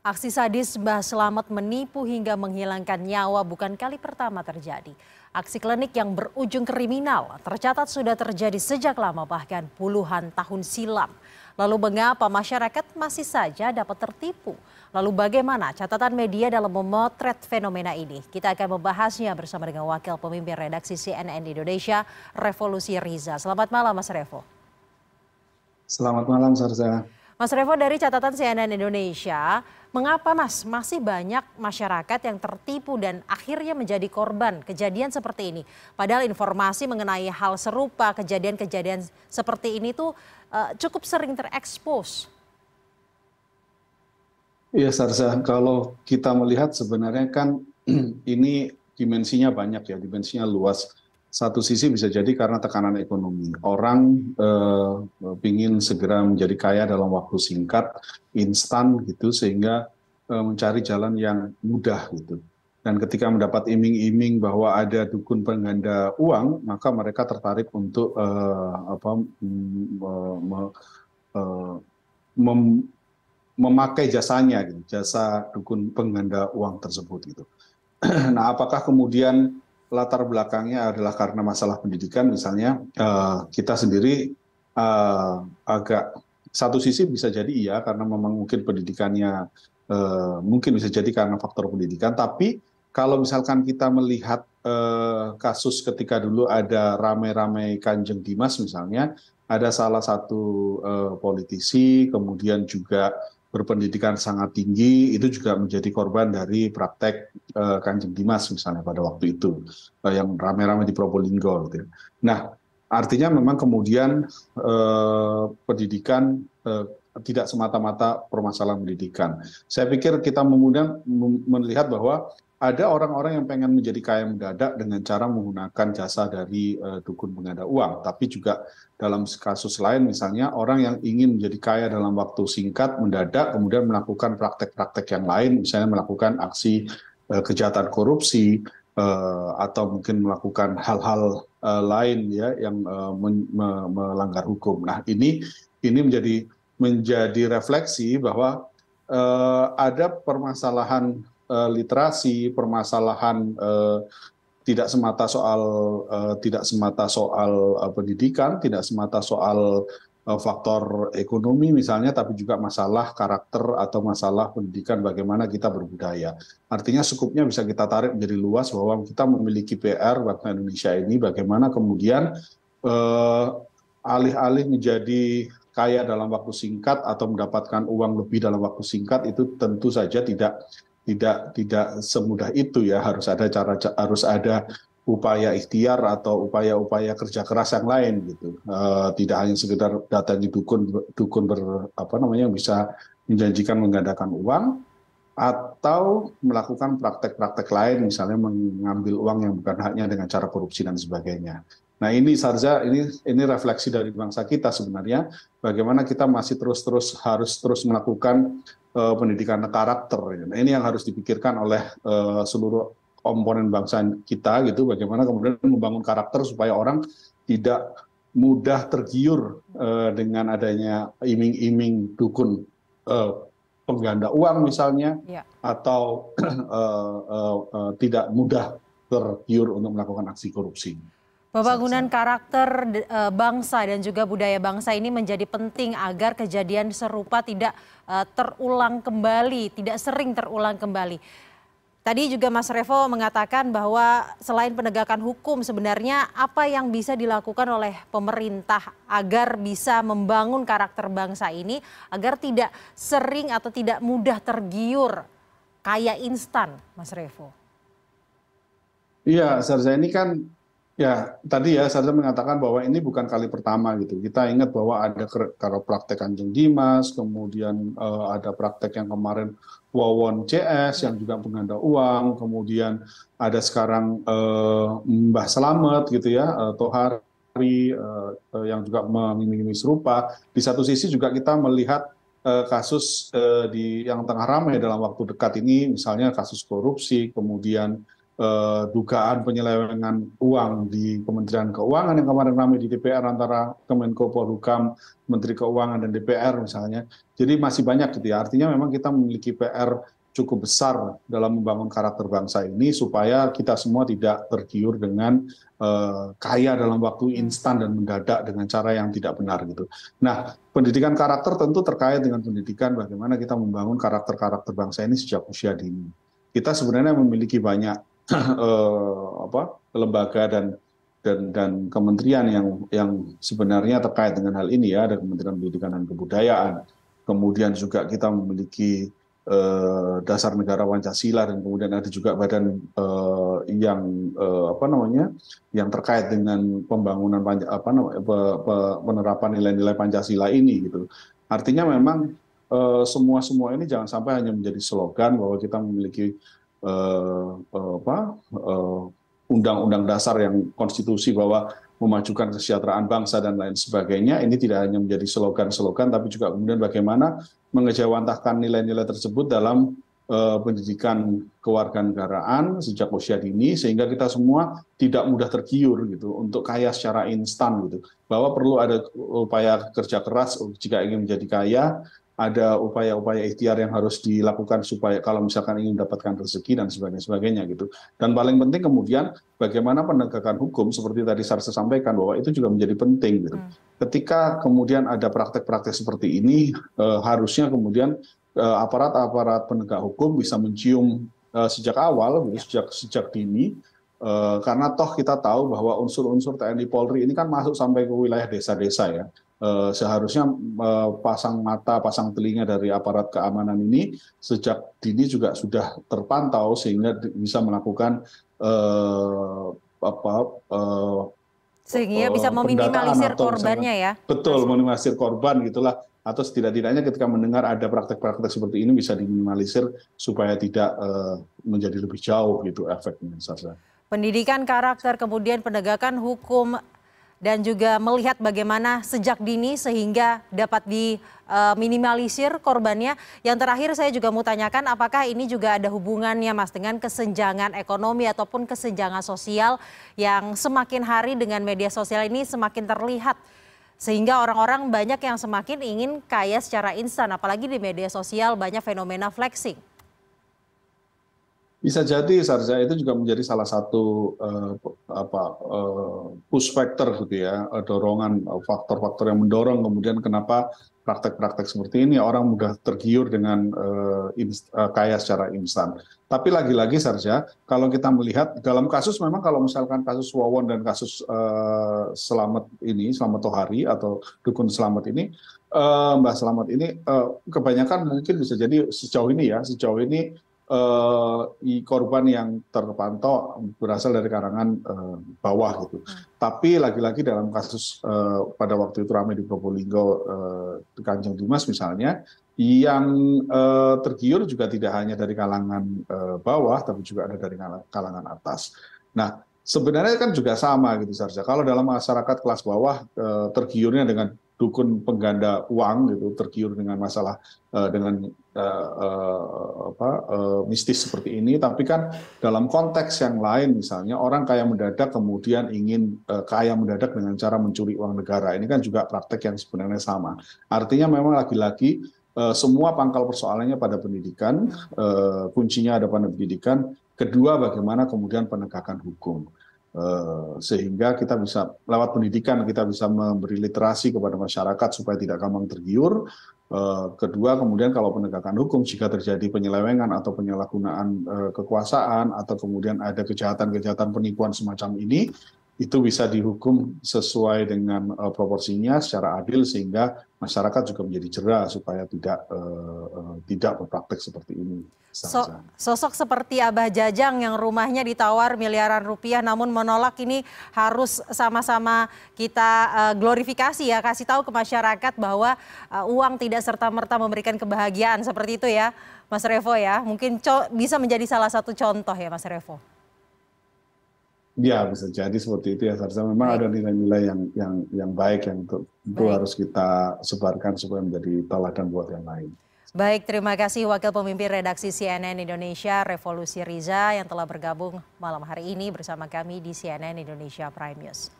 Aksi sadis Mbah Selamat menipu hingga menghilangkan nyawa bukan kali pertama terjadi. Aksi klinik yang berujung kriminal tercatat sudah terjadi sejak lama bahkan puluhan tahun silam. Lalu mengapa masyarakat masih saja dapat tertipu? Lalu bagaimana catatan media dalam memotret fenomena ini? Kita akan membahasnya bersama dengan Wakil Pemimpin Redaksi CNN Indonesia, Revolusi Riza. Selamat malam Mas Revo. Selamat malam Sarza. Mas Revo dari catatan CNN Indonesia, mengapa Mas masih banyak masyarakat yang tertipu dan akhirnya menjadi korban kejadian seperti ini? Padahal informasi mengenai hal serupa kejadian-kejadian seperti ini tuh uh, cukup sering terekspos. Iya Sarza, kalau kita melihat sebenarnya kan ini dimensinya banyak ya, dimensinya luas satu sisi bisa jadi karena tekanan ekonomi. Orang eh, ingin segera menjadi kaya dalam waktu singkat, instan gitu, sehingga eh, mencari jalan yang mudah gitu. Dan ketika mendapat iming-iming bahwa ada dukun pengganda uang, maka mereka tertarik untuk eh, apa, me, eh, mem, memakai jasanya, gitu, jasa dukun pengganda uang tersebut gitu. nah, apakah kemudian latar belakangnya adalah karena masalah pendidikan misalnya eh, kita sendiri eh, agak satu sisi bisa jadi iya karena memang mungkin pendidikannya eh, mungkin bisa jadi karena faktor pendidikan tapi kalau misalkan kita melihat kasus ketika dulu ada rame-rame Kanjeng Dimas misalnya ada salah satu politisi kemudian juga berpendidikan sangat tinggi itu juga menjadi korban dari praktek uh, Kanjeng Dimas misalnya pada waktu itu uh, yang rame-rame di Probolinggo gitu ya. Nah, artinya memang kemudian uh, pendidikan uh, tidak semata-mata permasalahan pendidikan. Saya pikir kita kemudian melihat bahwa ada orang-orang yang pengen menjadi kaya mendadak dengan cara menggunakan jasa dari uh, dukun pengada uang, tapi juga dalam kasus lain misalnya orang yang ingin menjadi kaya dalam waktu singkat mendadak kemudian melakukan praktek-praktek yang lain, misalnya melakukan aksi uh, kejahatan korupsi uh, atau mungkin melakukan hal-hal uh, lain ya yang uh, me melanggar hukum. Nah ini ini menjadi menjadi refleksi bahwa uh, ada permasalahan literasi, permasalahan eh, tidak semata soal eh, tidak semata soal pendidikan, tidak semata soal faktor ekonomi misalnya, tapi juga masalah karakter atau masalah pendidikan bagaimana kita berbudaya. Artinya skupnya bisa kita tarik menjadi luas bahwa kita memiliki PR bangsa Indonesia ini bagaimana kemudian alih-alih menjadi kaya dalam waktu singkat atau mendapatkan uang lebih dalam waktu singkat itu tentu saja tidak tidak tidak semudah itu ya harus ada cara harus ada upaya ikhtiar atau upaya-upaya kerja keras yang lain gitu uh, tidak hanya sekedar datangi dukun dukun ber apa namanya bisa menjanjikan menggandakan uang atau melakukan praktek-praktek lain misalnya mengambil uang yang bukan haknya dengan cara korupsi dan sebagainya. Nah ini Sarza ini ini refleksi dari bangsa kita sebenarnya bagaimana kita masih terus-terus harus terus melakukan uh, pendidikan karakter. Nah, ini yang harus dipikirkan oleh uh, seluruh komponen bangsa kita gitu. Bagaimana kemudian membangun karakter supaya orang tidak mudah tergiur uh, dengan adanya iming-iming dukun uh, pengganda uang misalnya, ya. atau uh, uh, uh, tidak mudah tergiur untuk melakukan aksi korupsi. Pembangunan karakter eh, bangsa dan juga budaya bangsa ini menjadi penting agar kejadian serupa tidak eh, terulang kembali, tidak sering terulang kembali. Tadi juga Mas Revo mengatakan bahwa selain penegakan hukum sebenarnya apa yang bisa dilakukan oleh pemerintah agar bisa membangun karakter bangsa ini agar tidak sering atau tidak mudah tergiur kaya instan, Mas Revo. Iya, Sarza ini kan Ya, tadi ya saya mengatakan bahwa ini bukan kali pertama gitu. Kita ingat bahwa ada kalau praktek Kanjeng Dimas, kemudian uh, ada praktek yang kemarin Wawon CS yang juga pengganda uang, kemudian ada sekarang uh, Mbah Selamet gitu ya, uh, uh, uh, yang juga mengiming serupa. Di satu sisi juga kita melihat kasus di yang tengah ramai dalam waktu dekat ini, misalnya kasus korupsi, kemudian eh, dugaan penyelewengan uang di Kementerian Keuangan yang kemarin ramai di DPR antara Kemenko Polhukam, Menteri Keuangan dan DPR misalnya. Jadi masih banyak gitu ya. Artinya memang kita memiliki PR cukup besar dalam membangun karakter bangsa ini supaya kita semua tidak tergiur dengan uh, kaya dalam waktu instan dan mendadak dengan cara yang tidak benar gitu. Nah, pendidikan karakter tentu terkait dengan pendidikan bagaimana kita membangun karakter-karakter bangsa ini sejak usia dini. Kita sebenarnya memiliki banyak lembaga dan dan dan kementerian yang yang sebenarnya terkait dengan hal ini ya ada Kementerian Pendidikan dan Kebudayaan kemudian juga kita memiliki Eh, dasar negara Pancasila dan kemudian ada juga badan uh, yang apa namanya yang terkait dengan pembangunan apa penerapan nilai-nilai Pancasila ini gitu. Artinya memang semua semua ini jangan sampai hanya menjadi slogan bahwa kita memiliki undang-undang uh, dasar yang konstitusi bahwa memajukan kesejahteraan bangsa dan lain sebagainya ini tidak hanya menjadi slogan-slogan tapi juga kemudian bagaimana mengejawantahkan nilai-nilai tersebut dalam uh, pendidikan kewarganegaraan sejak usia dini sehingga kita semua tidak mudah tergiur gitu untuk kaya secara instan gitu. Bahwa perlu ada upaya kerja keras jika ingin menjadi kaya ada upaya-upaya ikhtiar yang harus dilakukan supaya kalau misalkan ingin mendapatkan rezeki dan sebagainya sebagainya gitu. Dan paling penting kemudian bagaimana penegakan hukum seperti tadi Sarsa sampaikan bahwa itu juga menjadi penting gitu. Hmm. Ketika kemudian ada praktek-praktek seperti ini eh, harusnya kemudian eh, aparat-aparat penegak hukum bisa mencium eh, sejak awal gitu, ya. sejak sejak dini eh, karena toh kita tahu bahwa unsur-unsur TNI Polri ini kan masuk sampai ke wilayah desa-desa ya seharusnya eh, pasang mata, pasang telinga dari aparat keamanan ini sejak dini juga sudah terpantau sehingga bisa melakukan uh, apa uh, sehingga bisa meminimalisir korbannya ya. Betul, meminimalisir korban gitulah atau setidak-tidaknya ketika mendengar ada praktek-praktek seperti ini bisa diminimalisir supaya tidak uh, menjadi lebih jauh gitu efeknya. Pendidikan karakter kemudian penegakan hukum dan juga melihat bagaimana sejak dini sehingga dapat diminimalisir korbannya. Yang terakhir saya juga mau tanyakan apakah ini juga ada hubungannya Mas dengan kesenjangan ekonomi ataupun kesenjangan sosial yang semakin hari dengan media sosial ini semakin terlihat. Sehingga orang-orang banyak yang semakin ingin kaya secara instan, apalagi di media sosial banyak fenomena flexing. Bisa jadi Sarja itu juga menjadi salah satu uh, apa uh, push factor gitu ya, dorongan faktor-faktor yang mendorong kemudian kenapa praktek-praktek seperti ini orang mudah tergiur dengan uh, inst, uh, kaya secara instan. Tapi lagi-lagi Sarja, kalau kita melihat dalam kasus memang kalau misalkan kasus Wawon dan kasus uh, Selamat ini, Selamat Tohari atau Dukun Selamat ini, uh, Mbak Selamat ini uh, kebanyakan mungkin bisa jadi sejauh ini ya, sejauh ini korban yang terpantau berasal dari karangan uh, bawah gitu. Hmm. Tapi lagi-lagi dalam kasus uh, pada waktu itu ramai di Probolinggo uh, Kanjeng Dimas misalnya, yang uh, tergiur juga tidak hanya dari kalangan uh, bawah, tapi juga ada dari kalangan atas. Nah, sebenarnya kan juga sama gitu Sarja. Kalau dalam masyarakat kelas bawah tergiurnya dengan dukun pengganda uang gitu tergiur dengan masalah uh, dengan uh, uh, apa uh, mistis seperti ini. Tapi kan dalam konteks yang lain misalnya orang kaya mendadak kemudian ingin uh, kaya mendadak dengan cara mencuri uang negara. Ini kan juga praktek yang sebenarnya sama. Artinya memang lagi-lagi uh, semua pangkal persoalannya pada pendidikan uh, kuncinya ada pada pendidikan. Kedua bagaimana kemudian penegakan hukum sehingga kita bisa lewat pendidikan kita bisa memberi literasi kepada masyarakat supaya tidak gampang tergiur. Eh, kedua, kemudian kalau penegakan hukum jika terjadi penyelewengan atau penyalahgunaan eh, kekuasaan atau kemudian ada kejahatan-kejahatan penipuan semacam ini, itu bisa dihukum sesuai dengan uh, proporsinya secara adil sehingga masyarakat juga menjadi jerah supaya tidak uh, uh, tidak berpraktek seperti ini. So, sosok seperti Abah Jajang yang rumahnya ditawar miliaran rupiah namun menolak ini harus sama-sama kita uh, glorifikasi ya kasih tahu ke masyarakat bahwa uh, uang tidak serta-merta memberikan kebahagiaan seperti itu ya Mas Revo ya mungkin bisa menjadi salah satu contoh ya Mas Revo. Ya bisa jadi seperti itu ya Sarza. Memang ya. ada nilai-nilai yang yang yang baik yang untuk itu harus kita sebarkan supaya menjadi teladan buat yang lain. Baik, terima kasih Wakil Pemimpin Redaksi CNN Indonesia Revolusi Riza yang telah bergabung malam hari ini bersama kami di CNN Indonesia Prime News.